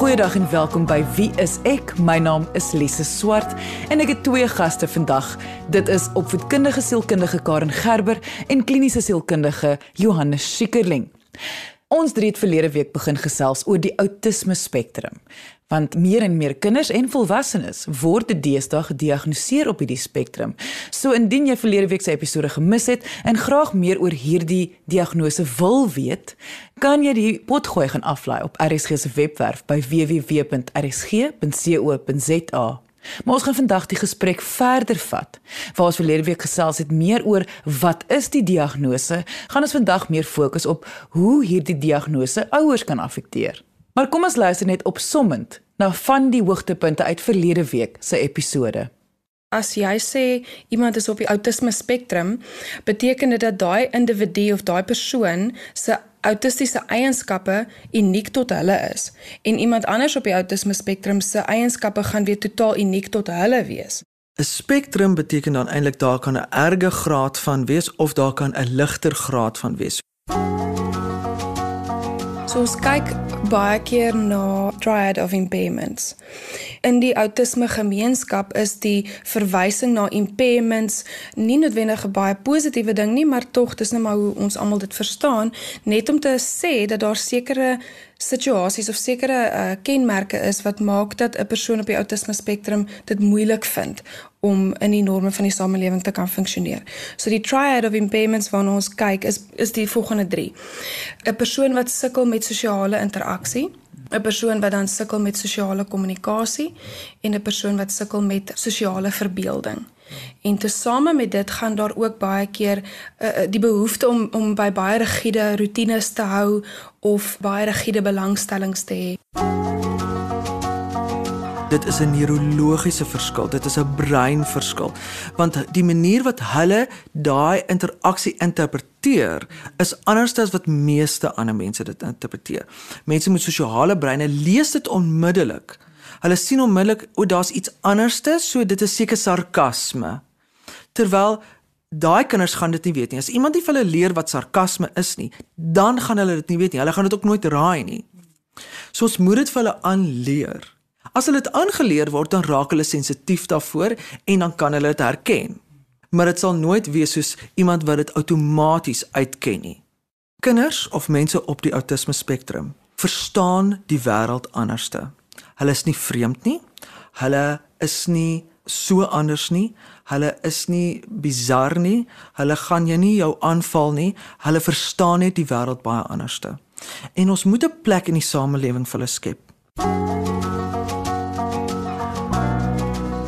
Goeiedag en welkom by Wie is ek? My naam is Lise Swart en ek het twee gaste vandag. Dit is opvoedkundige sielkundige Karen Gerber en kliniese sielkundige Johannes Schikkerling. Ons het verlede week begin gesels oor die outisme spektrum want meer en meer kinders en volwassenes word deesdae gediagnoseer op hierdie spektrum. So indien jy verlede week se episode gemis het en graag meer oor hierdie diagnose wil weet, kan jy die potgooi gaan aflaai op RSG se webwerf by www.rsg.co.za. Maar ons gaan vandag die gesprek verder vat. Waar ons verlede week gesels het meer oor wat is die diagnose, gaan ons vandag meer fokus op hoe hierdie diagnose ouers kan affekteer. Maar kom ons luister net opsommend na van die hoogtepunte uit verlede week se episode. As jy sê iemand is op die outisme spektrum, beteken dit dat daai individu of daai persoon se autistiese eienskappe uniek tot hulle is en iemand anders op die outisme spektrum se eienskappe gaan weer totaal uniek tot hulle wees. 'n Spektrum beteken dan eintlik daar kan 'n erge graad van wees of daar kan 'n ligter graad van wees. So ons kyk baie keer na triad of impairments. In die autisme gemeenskap is die verwysing na impairments nie noodwendig 'n baie positiewe ding nie, maar tog dis net maar hoe ons almal dit verstaan, net om te sê dat daar sekere situasies of sekere uh, kenmerke is wat maak dat 'n persoon op die autisme spektrum dit moeilik vind om in die norme van die samelewing te kan funksioneer. So die triad of impairments waarna ons kyk is is die volgende 3. 'n Persoon wat sukkel met sosiale interaksie, 'n persoon wat dan sukkel met sosiale kommunikasie en 'n persoon wat sukkel met sosiale verbeelding. En tesame met dit gaan daar ook baie keer uh, die behoefte om om by baie rigiede rotines te hou of baie rigiede belangstellings te hê. Dit is 'n neurologiese verskil, dit is 'n breinverskil. Want die manier wat hulle daai interaksie interpreteer is anders as wat meeste ander mense dit interpreteer. Mense met sosiale breine lees dit onmiddellik Hulle sien onmiddellik o, daar's iets anderste, so dit is seker sarkasme. Terwyl daai kinders gaan dit nie weet nie. As iemand nie vir hulle leer wat sarkasme is nie, dan gaan hulle dit nie weet nie. Hulle gaan dit ook nooit raai nie. So ons moet dit vir hulle aanleer. As hulle dit aangeleer word, dan raak hulle sensitief daarvoor en dan kan hulle dit herken. Maar dit sal nooit wees soos iemand wat dit outomaties uitken nie. Kinders of mense op die outisme spektrum verstaan die wêreld anderste. Hulle is nie vreemd nie. Hulle is nie so anders nie. Hulle is nie bizar nie. Hulle gaan jy nie jou aanval nie. Hulle verstaan net die wêreld baie anderste. En ons moet 'n plek in die samelewing vir hulle skep.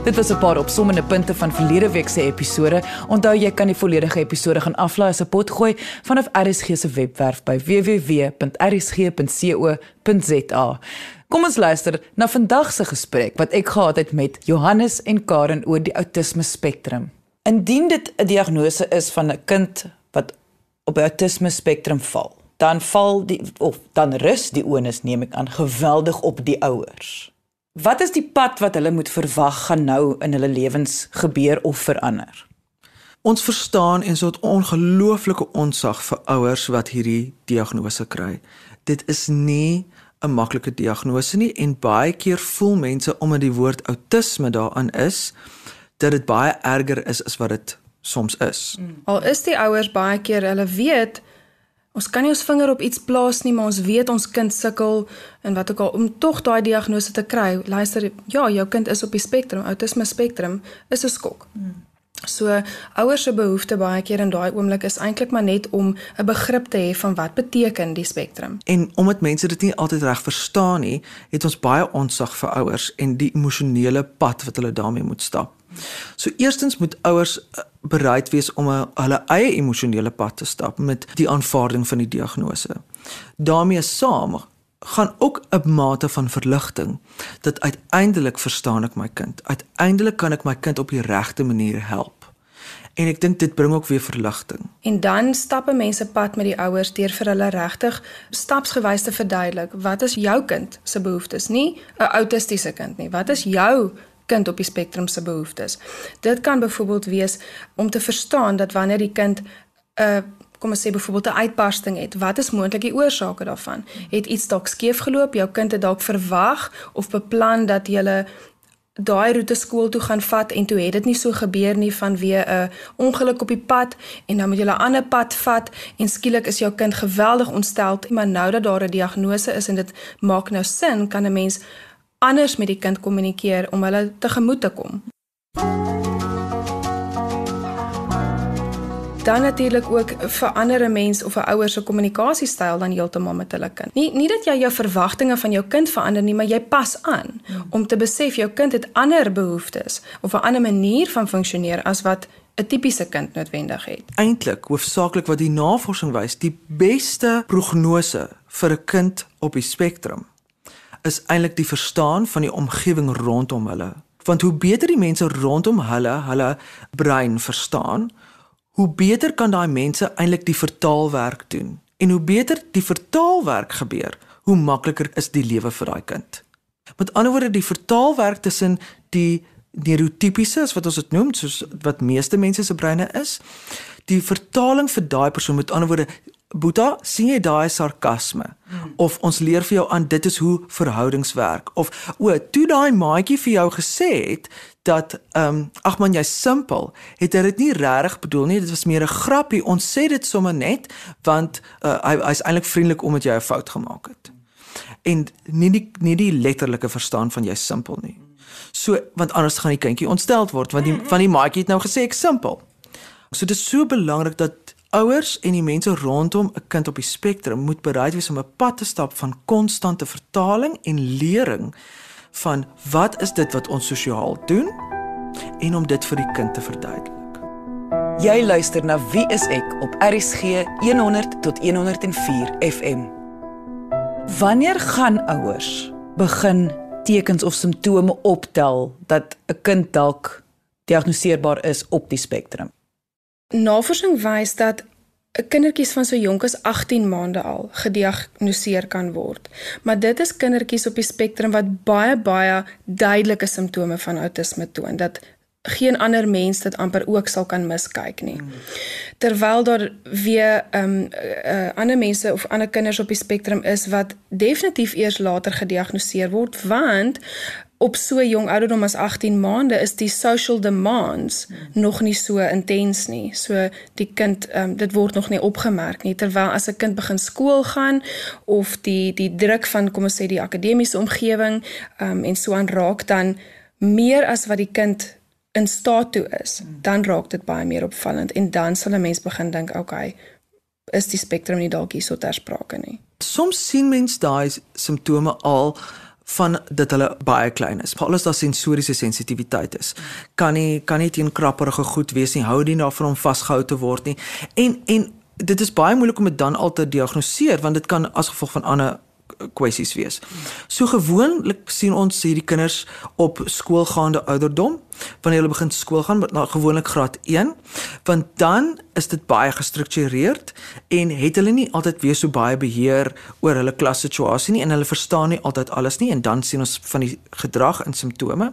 Dit was 'n paar opsommende punte van verlede week se episode. Onthou jy kan die volledige episode gaan aflaai as 'n pot gooi vanaf RSG se webwerf by www.rsg.co.za. Kom ons luister na vandag se gesprek wat ek gehad het met Johannes en Karen oor die outisme spektrum. Indien dit 'n diagnose is van 'n kind wat op die outisme spektrum val, dan val die of dan rus die onus neem ek aan geweldig op die ouers. Wat is die pad wat hulle moet verwag gaan nou in hulle lewens gebeur of verander? Ons verstaan en so 'n ongelooflike onsag vir ouers wat hierdie diagnose kry. Dit is nie 'n maklike diagnose nie en baie keer voel mense omdat die woord outisme daarin is dat dit baie erger is as wat dit soms is. Mm. Al is die ouers baie keer hulle weet ons kan nie ons vinger op iets plaas nie, maar ons weet ons kind sukkel en wat ook al om tog daai diagnose te kry. Luister, ja, jou kind is op die spektrum, outisme spektrum is 'n skok. Mm. So ouers se behoefte baie keer in daai oomblik is eintlik maar net om 'n begrip te hê van wat beteken die spektrum. En omdat mense dit nie altyd reg verstaan nie, het ons baie onsag vir ouers en die emosionele pad wat hulle daarmee moet stap. So eerstens moet ouers eh, bereid wees om 'n hulle eie emosionele pad te stap met die aanvaarding van die diagnose. daarmee saam gaan ook 'n mate van verligting dat uiteindelik verstaan ek my kind. Uiteindelik kan ek my kind op die regte manier help. En ek dink dit bring ook weer verligting. En dan stappe mense pad met die ouers deur vir hulle regtig stapsgewys te verduidelik wat is jou kind se behoeftes, nie 'n autistiese kind nie. Wat is jou kind op die spektrum se behoeftes? Dit kan byvoorbeeld wees om te verstaan dat wanneer die kind 'n kom ons sê byvoorbeeld 'n uitbarsting het, wat is moontlik die oorsake daarvan? Het iets dalk skeef geloop? Jou kind het dalk verwag of beplan dat jy daai roete skool toe gaan vat en toe het dit nie so gebeur nie vanweë 'n ongeluk op die pad en dan moet jy 'n ander pad vat en skielik is jou kind geweldig ontstel maar nou dat daar 'n diagnose is en dit maak nou sin kan 'n mens anders met die kind kommunikeer om hulle tegemoet te kom. dan natuurlik ook verander 'n mens of 'n ouer se kommunikasiestyl dan heeltemal met hulle kind. Nie nie dat jy jou verwagtinge van jou kind verander nie, maar jy pas aan om te besef jou kind het ander behoeftes of 'n ander manier van funksioneer as wat 'n tipiese kind noodwendig het. Eintlik, hoofsaaklik wat die navorsing wys, die beste prognose vir 'n kind op die spektrum is eintlik die verstaan van die omgewing rondom hulle. Want hoe beter die mense rondom hulle hulle brein verstaan, hoe beter kan daai mense eintlik die vertaalwerk doen. En hoe beter die vertaalwerk gebeur, hoe makliker is die lewe vir daai kind. Met ander woorde, die vertaalwerk tussen die neurotipiese, wat ons dit noem, soos wat meeste mense se breine is, die vertaling vir daai persoon met ander woorde Boeta, sien jy daai sarkasme? Hmm. Of ons leer vir jou aan dit is hoe verhoudings werk of o, toe daai maatjie vir jou gesê het dat ehm um, ag man jy's simpel, het hy dit nie regtig bedoel nie, dit was meer 'n grappie. Ons sê dit sommer net want uh, hy hy's eintlik vriendelik omdat jy 'n fout gemaak het. En nie die nie die letterlike verstaan van jy simpel nie. So want anders gaan die kindjie ontstel word want die van die maatjie het nou gesê ek simpel. So dit is so belangrik dat ouers en die mense rondom 'n kind op die spektrum moet bereid wees om 'n pad te stap van konstante vertaling en lering van wat is dit wat ons sosiaal doen en om dit vir die kind te verduidelik. Jy luister na Wie is ek op RCG 100 tot 104 FM. Wanneer gaan ouers begin tekens of simptome optel dat 'n kind dalk diagnoseerbaar is op die spektrum? Navorsing wys dat kindertjies van so jonk as 18 maande al gediagnoseer kan word. Maar dit is kindertjies op die spektrum wat baie baie duidelike simptome van outisme toon dat geen ander mens dit amper ook sal kan miskyk nie. Terwyl daar weer ehm um, uh, ander mense of ander kinders op die spektrum is wat definitief eers later gediagnoseer word want op so jong ouderdom as 18 maande is die social demands hmm. nog nie so intens nie. So die kind um, dit word nog nie opgemerk nie terwyl as 'n kind begin skool gaan of die die druk van kom ons sê die akademiese omgewing um, en so aan raak dan meer as wat die kind in staat toe is, hmm. dan raak dit baie meer opvallend en dan sal 'n mens begin dink, okay, is die spektrum nie dalk hier so ter sprake nie. Soms sien mens daai simptome al van dat hulle baie klein is. Veral as daar sensoriese sensitiwiteit is. Kan nie kan nie teen krapperige goed wees nie. Hou dit daarvan om vasgehou te word nie. En en dit is baie moeilik om dit dan al te diagnoseer want dit kan as gevolg van ander kwessies wees. So gewoonlik sien ons hierdie kinders op skoolgaande ouderdom wanneer hulle begin skool gaan na gewoonlik graad 1 want dan is dit baie gestruktureerd en het hulle nie altyd weer so baie beheer oor hulle klassituasie nie en hulle verstaan nie altyd alles nie en dan sien ons van die gedrag en simptome.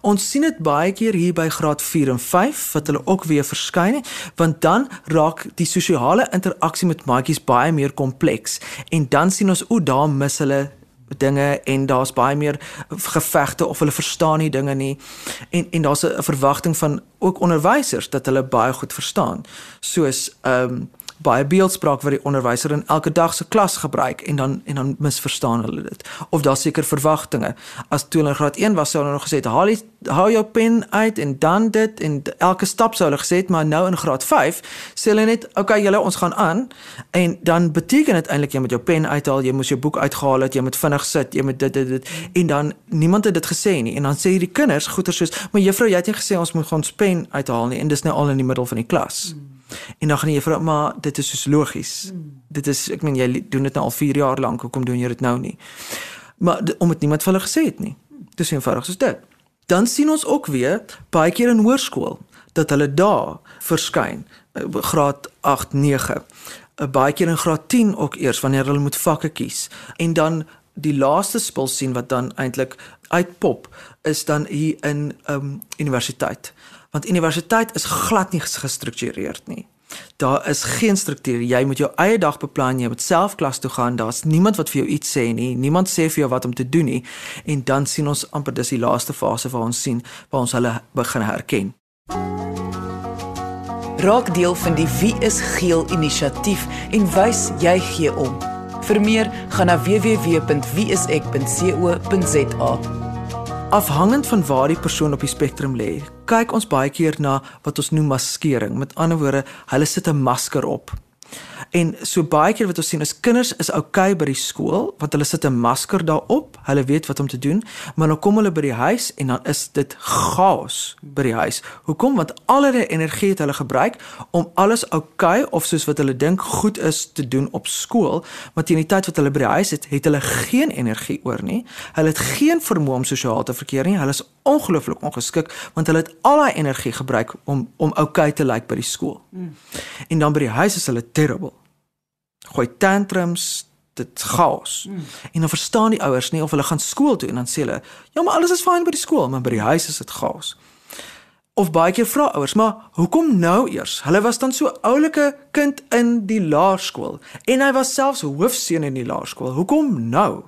Ons sien dit baie keer hier by graad 4 en 5 wat hulle ook weer verskyn want dan raak die sosiale interaksie met maatjies baie meer kompleks en dan sien ons o, daar mis hulle dinge en daar's baie meer gevegte of hulle verstaan nie dinge nie. En en daar's 'n verwagting van ook onderwysers dat hulle baie goed verstaan. Soos ehm um, baie beeldspraak wat die onderwyser in elke dag se klas gebruik en dan en dan misverstaan hulle dit. Of daar seker verwagtinge. As toe hulle graad 1 was, sou hulle nog gesê het: "Haal hou jou pen uit en dan dit en elke stap sou hulle gesê het, maar nou in graad 5 sê hulle net: "Oké, okay, julle ons gaan aan." En dan beteken dit eintlik jy moet jou pen uithaal, jy moet jou boek uitgehaal het, jy moet vinnig sit, jy moet dit dit dit en dan niemand het dit gesê nie. En dan sê hierdie kinders goeie soos: "Maar juffrou, jy het nie gesê ons moet ons pen uithaal nie." En dis nou al in die middel van die klas. Hmm. En dan gaan jy vra maar dit is soos logies. Hmm. Dit is ek meen jy doen dit nou al 4 jaar lank, hoekom doen jy dit nou nie? Maar om dit niemand vir hulle gesê het nie. Dis eenvoudig soos dit. Dan sien ons ook weer baie keer in hoërskool dat hulle daar verskyn eh, graad 8 9 eh, baie keer in graad 10 ook eers wanneer hulle moet vakke kies en dan die laaste spul sien wat dan eintlik uitpop is dan hier in um, universiteit want universiteit is glad nie gestruktureerd nie. Daar is geen struktuur. Jy moet jou eie dag beplan, jy moet self klas toe gaan. Daar's niemand wat vir jou iets sê nie. Niemand sê vir jou wat om te doen nie. En dan sien ons amper dis die laaste fase waar ons sien waar ons hulle begin herken. Raak deel van die Wie is Geel inisiatief en wys jy gee om. Vir meer, gaan na www.wieisek.co.za. Afhangend van waar die persoon op die spektrum lê, kyk ons baie keer na wat ons noem maskering. Met ander woorde, hulle sit 'n masker op. En so baie keer wat ons sien is kinders is okay by die skool want hulle sit 'n masker daarop. Hulle weet wat om te doen, maar dan kom hulle by die huis en dan is dit chaos by die huis. Hoekom? Want al hulle energie het hulle gebruik om alles okay, of soos wat hulle dink goed is te doen op skool, maar teen die tyd wat hulle by die huis het, het hulle geen energie oor nie. Hulle het geen vermoë om sosiaal te verkeer nie. Hulle is ongelooflik ongeskik want hulle het al daai energie gebruik om om okay te lyk like by die skool. Mm. En dan by die huis is hulle terrible gooi tantrums dit chaos. Mm. En dan verstaan die ouers nie of hulle gaan skool toe en dan sê hulle, "Ja, maar alles is fyn by die skool, maar by die huis is dit chaos." Of baie keer vra ouers, "Maar hoekom nou eers? Hulle was dan so oulike kind in die laerskool en hy was selfs hoofseun in die laerskool. Hoekom nou?"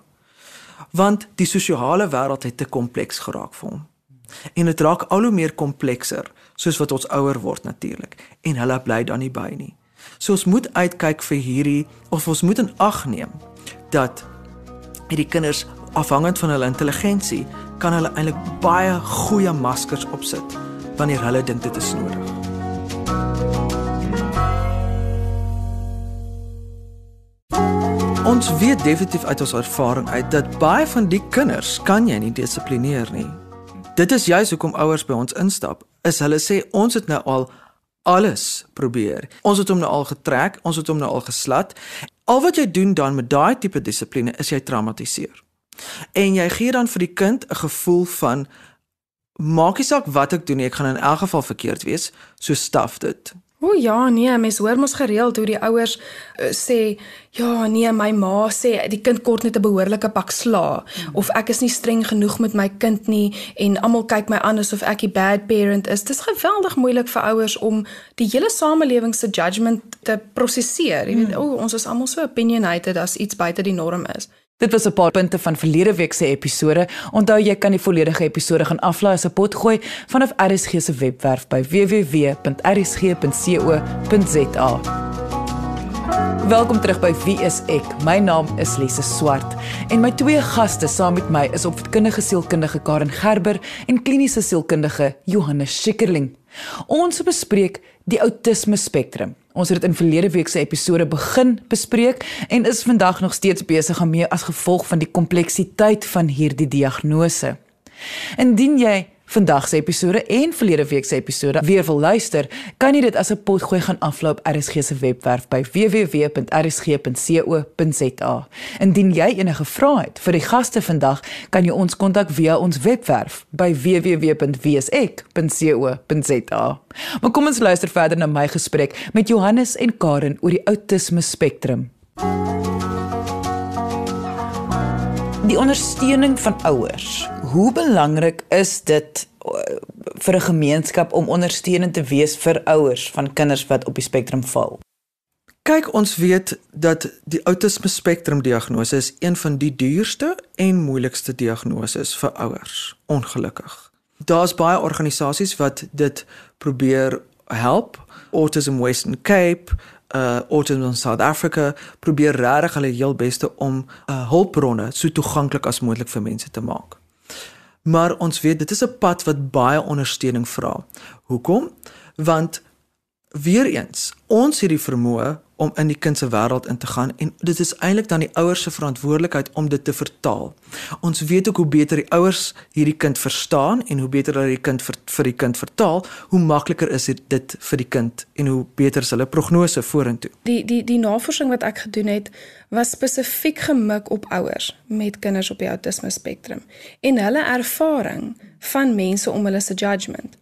Want die sosiale wêreld het te kompleks geraak vir hom. En dit raak al hoe meer komplekser soos wat ons ouer word natuurlik en hulle bly dan nie by nie. So ons moet uitkyk vir hierdie of ons moet in ag neem dat hierdie kinders afhangend van hulle intelligensie kan hulle eintlik baie goeie maskers opsit wanneer hulle dink dit is nodig. Ons weet definitief uit ons ervaring uit dat baie van die kinders kan jy nie dissiplineer nie. Dit is juist hoekom ouers by ons instap. Is hulle sê ons het nou al alles probeer. Ons het hom nou al getrek, ons het hom nou al geslat. Al wat jy doen dan met daai tipe dissipline is jy traumatiseer. En jy gee dan vir die kind 'n gevoel van maak nie saak wat ek doen nie, ek gaan in elk geval verkeerd wees, so staf dit. O ja, nee, mens hoor mos gereeld hoe die ouers uh, sê, ja, nee, my ma sê die kind kort net 'n behoorlike pak sla mm. of ek is nie streng genoeg met my kind nie en almal kyk my aan asof ek 'n bad parent is. Dit is geweldig moeilik vir ouers om die hele samelewing se judgement te prosesseer. Jy mm. weet, o, ons is almal so opinionated as iets buite die norm is. Dit was 'n paar punte van verlede week se episode. Onthou jy kan die volledige episode gaan aflaai as 'n potgooi vanaf RSG se webwerf by www.rsg.co.za. Welkom terug by Wie is ek? My naam is Lise Swart en my twee gaste saam met my is opvoedkundige sielkundige Karen Gerber en kliniese sielkundige Johannes Schikkerling. Ons bespreek die outisme spektrum. Ons het dit in verlede week se episode begin bespreek en is vandag nog steeds besig daarmee as gevolg van die kompleksiteit van hierdie diagnose. Indien jy vandag se episode en verlede week se episode weer wil luister, kan jy dit as 'n potgooi gaan afloop RSG se webwerf by www.rsg.co.za. Indien jy enige vrae het vir die gaste vandag, kan jy ons kontak via ons webwerf by www.wsek.co.za. Maar kom ons luister verder na my gesprek met Johannes en Karen oor die outisme spektrum. Die ondersteuning van ouers hoe belangrik is dit uh, vir 'n gemeenskap om ondersteunend te wees vir ouers van kinders wat op die spektrum val? Kyk, ons weet dat die outisme spektrum diagnose is een van die duurste en moeilikste diagnoses vir ouers, ongelukkig. Daar's baie organisasies wat dit probeer help. Autism Western Cape, uh Autism South Africa probeer regtig hulle heel beste om uh hulpbronne so toeganklik as moontlik vir mense te maak. Maar ons weet dit is 'n pad wat baie ondersteuning vra. Hoekom? Want weer eens, ons het die vermoë om in die kind se wêreld in te gaan en dit is eintlik dan die ouers se verantwoordelikheid om dit te vertaal. Ons weet ook hoe beter die ouers hierdie kind verstaan en hoe beter hulle die kind vir, vir die kind vertaal, hoe makliker is dit vir die kind en hoe beter is hulle prognose vorentoe. Die die die navorsing wat ek gedoen het was spesifiek gemik op ouers met kinders op die autisme spektrum en hulle ervaring van mense om hulle se judgement.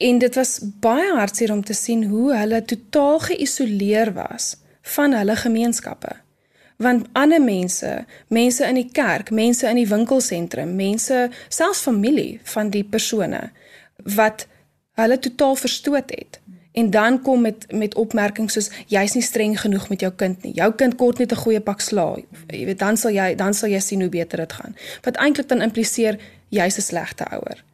En dit was baie hartseer om te sien hoe hulle totaal geïsoleer was van hulle gemeenskappe. Want ander mense, mense in die kerk, mense in die winkelsentrum, mense, selfs familie van die persone wat hulle totaal verstoot het En dan kom met met opmerkings soos jy's nie streng genoeg met jou kind nie. Jou kind kort net 'n goeie pak slaag. Jy weet dan sal jy dan sal jy sien hoe beter dit gaan. Wat eintlik dan impliseer jy's 'n slegte ouer.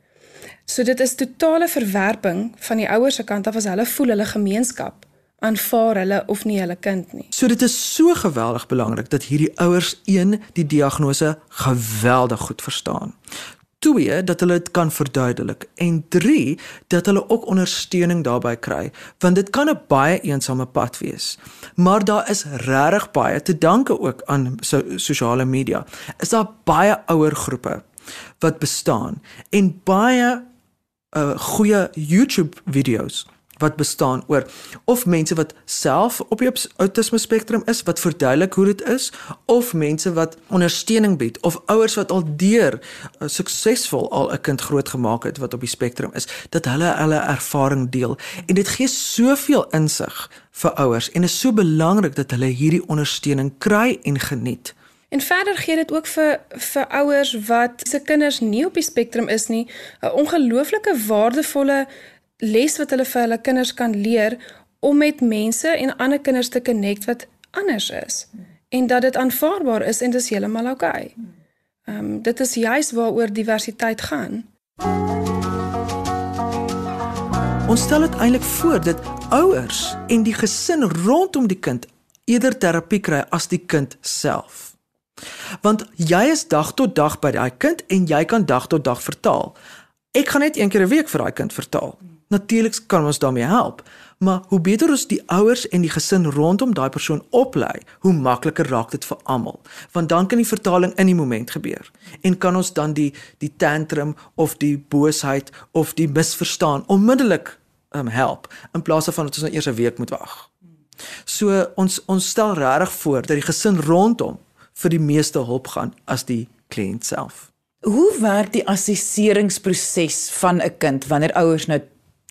So dit is totale verwerping van die ouers se kant af as hulle voel hulle gemeenskap aanvaar hulle of nie hulle kind nie. So dit is so geweldig belangrik dat hierdie ouers een die diagnose geweldig goed verstaan. 2 dat hulle dit kan verduidelik en 3 dat hulle ook ondersteuning daarbey kry want dit kan 'n baie eensame pad wees. Maar daar is regtig baie te danke ook aan so, sosiale media. Is daar baie ouer groepe wat bestaan en baie uh goeie YouTube video's wat bestaan oor of mense wat self op die autisme spektrum is wat verduidelik hoe dit is of mense wat ondersteuning bied of ouers wat al deur uh, suksesvol al 'n kind grootgemaak het wat op die spektrum is dat hulle hulle ervaring deel en dit gee soveel insig vir ouers en is so belangrik dat hulle hierdie ondersteuning kry en geniet. En verder gee dit ook vir vir ouers wat se kinders nie op die spektrum is nie 'n ongelooflike waardevolle les wat hulle vir hulle kinders kan leer om met mense en ander kinders te connect wat anders is en dat dit aanvaarbaar is en dit is heeltemal oukei. Okay. Ehm um, dit is juis waaroor diversiteit gaan. Ons stel dit eintlik voor dat ouers en die gesin rondom die kind eerder terapie kry as die kind self. Want jy is dag tot dag by daai kind en jy kan dag tot dag vertaal. Ek gaan net een keer 'n week vir daai kind vertaal. Natuurlik kan ons daarmee help, maar hoe beter ons die ouers en die gesin rondom daai persoon oplei, hoe makliker raak dit vir almal. Want dan kan die vertaling in die moment gebeur en kan ons dan die die tantrum of die boosheid of die misverstaan onmiddellik um, help in plaas van dat ons nou eers 'n week moet wag. So ons ons stel regtig voor dat die gesin rondom vir die meeste hulp gaan as die kliënt self. Hoe werk die assesseringsproses van 'n kind wanneer ouers nou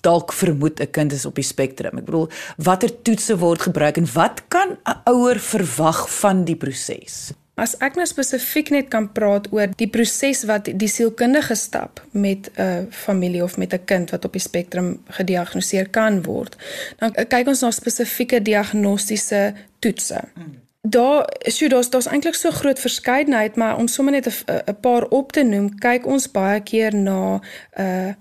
dalk vermoed 'n kind is op die spektrum. Ek bedoel, watter toetse word gebruik en wat kan 'n ouer verwag van die proses? As ek nou spesifiek net kan praat oor die proses wat die sielkundige stap met 'n familie of met 'n kind wat op die spektrum gediagnoseer kan word, dan kyk ons na spesifieke diagnostiese toetse. Daar, sjoe, daar's daar's eintlik so groot verskeidenheid, maar om sommer net 'n paar op te noem, kyk ons baie keer na uh,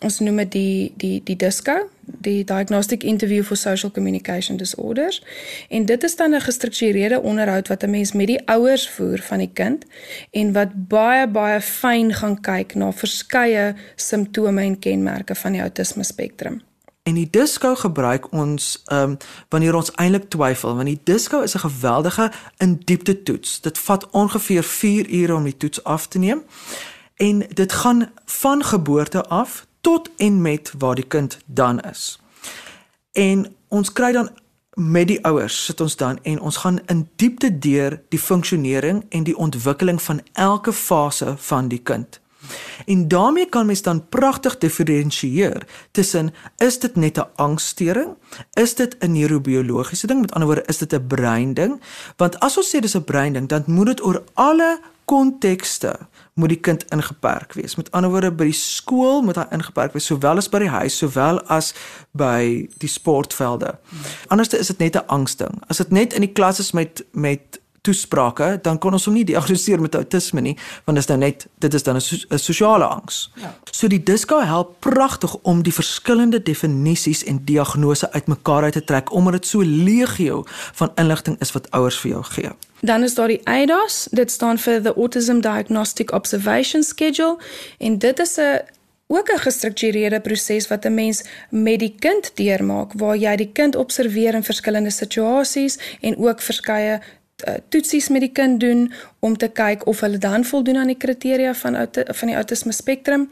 ons noem dit die die die DISCO, die Diagnostic Interview for Social Communication Disorders. En dit is dan 'n gestruktureerde onderhoud wat 'n mens met die ouers voer van die kind en wat baie baie fyn gaan kyk na verskeie simptome en kenmerke van die autisme spektrum. En die DISCO gebruik ons ehm um, wanneer ons eintlik twyfel, want die DISCO is 'n geweldige in diepte toets. Dit vat ongeveer 4 ure om die toets af te neem. En dit gaan van geboorte af tot en met waar die kind dan is. En ons kry dan met die ouers sit ons dan en ons gaan in diepte deur die funksionering en die ontwikkeling van elke fase van die kind. En daarmee kan mens dan pragtig diferensieer tussen is dit net 'n angsstoring? Is dit 'n neurobiologiese ding? Met ander woorde, is dit 'n brein ding? Want as ons sê dis 'n brein ding, dan moet dit oor alle kontekste moet die kind ingeperk wees. Met ander woorde by die skool moet hy ingeperk wees sowel as by die huis, sowel as by die sportvelde. Anderste is dit net 'n angsding. As dit net in die klas is met met toesprake, dan kon ons hom nie diagnoseer met autisme nie, want dit is nou net dit is dan 'n so, sosiale angs. Ja. So die DISCO help pragtig om die verskillende definisies en diagnose uitmekaar uit te trek omdat dit so legio van inligting is wat ouers vir jou gee. Dan is daar die AIDAS, dit staan vir the Autism Diagnostic Observation Schedule en dit is 'n ook 'n gestruktureerde proses wat 'n mens met die kind deurmaak waar jy die kind observeer in verskillende situasies en ook verskeie toetsies met die kind doen om te kyk of hulle dan voldoen aan die kriteria van van die autisme spektrum.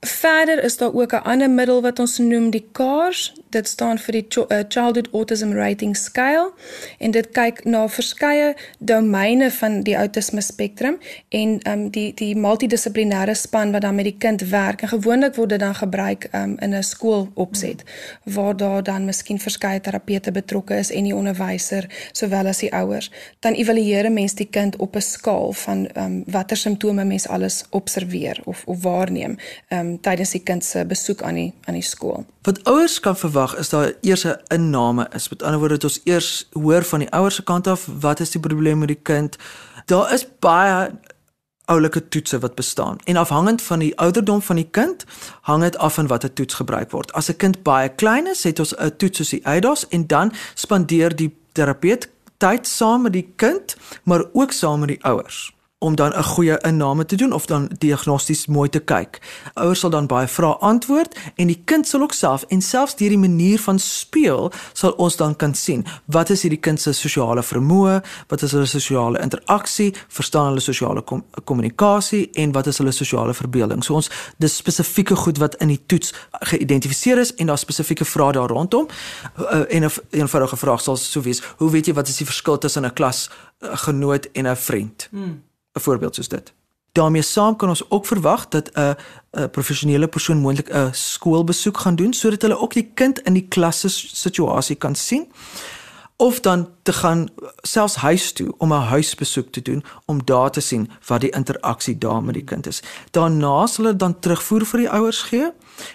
Verder is daar ook 'n ander middel wat ons noem die CARS. Dit staan vir die uh, Childhood Autism Rating Scale en dit kyk na verskeie domeine van die autisme spektrum en um, die die multidissiplinêre span wat dan met die kind werk. En gewoonlik word dit dan gebruik um, in 'n skoolopset waar daar dan miskien verskeie terapete betrokke is en die onderwyser sowel as die ouers dan evalueer 'n mens die kind op 'n skaal van ehm um, watter simptome mens alles observeer of of waarneem ehm um, tydens die kind se besoek aan die aan die skool. Wat ouers kan verwag is daar eers 'n inname is. Met ander woorde, dit ons eers hoor van die ouers se kant af, wat is die probleem met die kind? Daar is baie oulike toetse wat bestaan. En afhangend van die ouderdom van die kind, hang dit af van watter toets gebruik word. As 'n kind baie klein is, het ons 'n toets soos die EIDAS en dan spandeer die terapeut tyd saam met die kind, maar ook saam met die ouers om dan 'n goeie inname te doen of dan diagnosties mooi te kyk. Ouers sal dan baie vrae antwoord en die kind sal ook self en selfs deur die manier van speel sal ons dan kan sien wat is hierdie kind se sosiale vermoë, wat is hulle sosiale interaksie, verstaan hulle sosiale kom kommunikasie en wat is hulle sosiale verbeelding. So ons dis spesifieke goed wat in die toets geïdentifiseer is en daar spesifieke vrae daar rondom. Uh, en 'n eenvoudige vraag sal so wees: Hoe weet jy wat is die verskil tussen 'n klas uh, genoot en 'n vriend? Hmm. 'n voorbeeld soos dit. daarmee saam kan ons ook verwag dat 'n 'n professionele persoon moontlik 'n skoolbesoek gaan doen sodat hulle ook die kind in die klasse situasie kan sien of dan te gaan selfs huis toe om 'n huisbesoek te doen om daar te sien wat die interaksie daar met die kind is. Daarna sal hulle dan terugvoer vir die ouers gee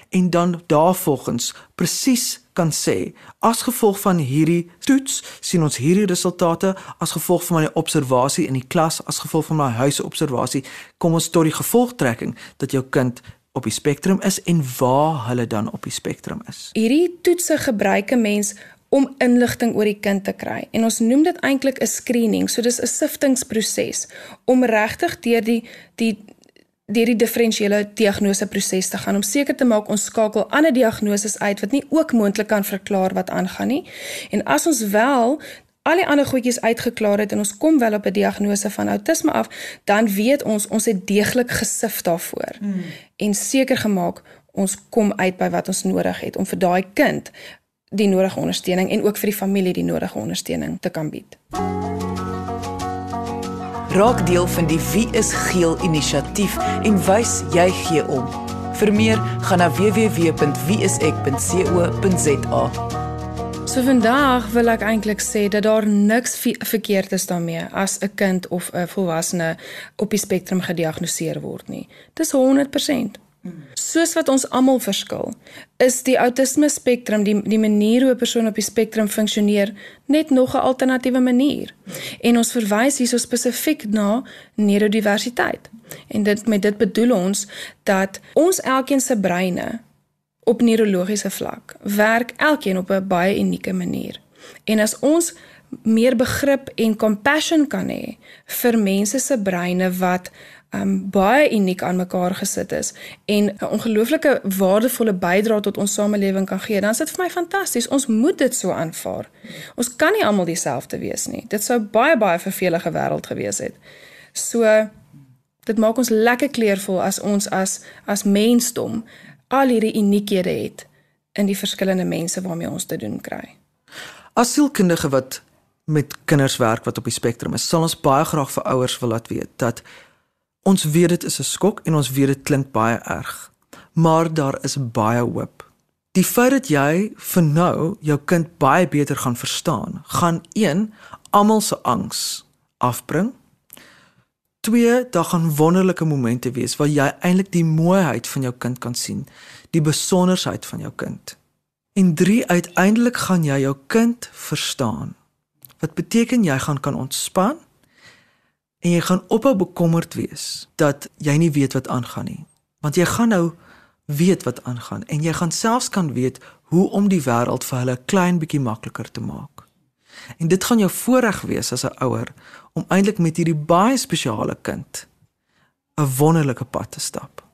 en dan daarvolgens presies kan sê as gevolg van hierdie toets sien ons hierdie resultate as gevolg van my observasie in die klas as gevolg van my huisobservasie kom ons tot die gevolgtrekking dat jou kind op die spektrum is en waar hulle dan op die spektrum is. Hierdie toetse gebruik 'n mens om inligting oor die kind te kry. En ons noem dit eintlik 'n screening. So dis 'n siftingproses om regtig deur die die deur die diferensiële diagnose proses te gaan om seker te maak ons skakel ander diagnoses uit wat nie ook moontlik kan verklaar wat aangaan nie. En as ons wel al die ander goedjies uitgeklaar het en ons kom wel op 'n diagnose van outisme af, dan weet ons ons het deeglik gesif daarvoor. Hmm. En seker gemaak ons kom uit by wat ons nodig het om vir daai kind die nodige ondersteuning en ook vir die familie die nodige ondersteuning te kan bied. Raak deel van die Wie is Geel inisiatief en wys jy gee om. Vir meer, gaan na www.wieisek.co.za. So vandag wil ek eintlik sê dat daar niks verkeerd is daarmee as 'n kind of 'n volwassene op die spektrum gediagnoseer word nie. Dis 100% Soos wat ons almal verskil, is die outisme spektrum die die manier hoe 'n persoon op die spektrum funksioneer net nog 'n alternatiewe manier. En ons verwys hierso spesifiek na neurodiversiteit. En dit met dit bedoel ons dat ons elkeen se breine op neurologiese vlak werk elkeen op 'n baie unieke manier. En as ons meer begrip en compassion kan hê vir mense se breine wat um baie uniek aan mekaar gesit is en 'n ongelooflike waardevolle bydrae tot ons samelewing kan gee, dan is dit vir my fantasties. Ons moet dit so aanvaar. Ons kan nie almal dieselfde wees nie. Dit sou baie baie vervelige wêreld gewees het. So dit maak ons lekker kleurvol as ons as as mensdom al hierdie uniekhede het in die verskillende mense waarmee ons te doen kry. As sielkundige wat met kinders werk wat op die spektrum is, sal ons baie graag vir ouers wil laat weet dat Ons weet dit is 'n skok en ons weet dit klink baie erg. Maar daar is baie hoop. Die feit dat jy vir nou jou kind baie beter gaan verstaan, gaan een almal se angs afbring. Twee, daar gaan wonderlike momente wees waar jy eintlik die mooiheid van jou kind kan sien, die besonderheid van jou kind. En drie, uiteindelik gaan jy jou kind verstaan. Wat beteken jy gaan kan ontspan en jy gaan ophou bekommerd wees dat jy nie weet wat aangaan nie. Want jy gaan nou weet wat aangaan en jy gaan selfs kan weet hoe om die wêreld vir hulle klein bietjie makliker te maak. En dit gaan jou voorreg wees as 'n ouer om eintlik met hierdie baie spesiale kind 'n wonderlike pad te stap.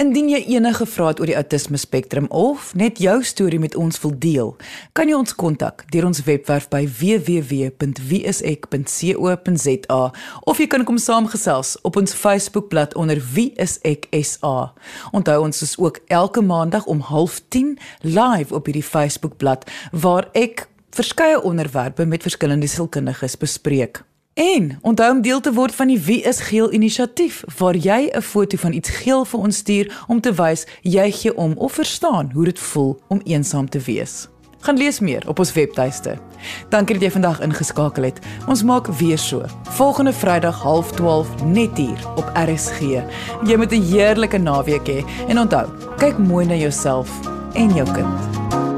Indien jy enige vrae het oor die autisme spektrum of net jou storie met ons wil deel, kan jy ons kontak deur ons webwerf by www.wieisek.co.za of jy kan kom saamgesels op ons Facebookblad onder wieiseksa. Onthou ons is ook elke maandag om 09:30 live op hierdie Facebookblad waar ek verskeie onderwerpe met verskillende sielkundiges bespreek. En onthou om deel te word van die Wie is geel inisiatief waar jy 'n foto van iets geel vir ons stuur om te wys jy gee om of verstaan hoe dit voel om eensaam te wees. Gaan lees meer op ons webtuiste. Dankie dat jy vandag ingeskakel het. Ons maak weer so. Volgende Vrydag 0.30 net hier op RSG. Jy moet 'n heerlike naweek hê he, en onthou, kyk mooi na jouself en jou kind.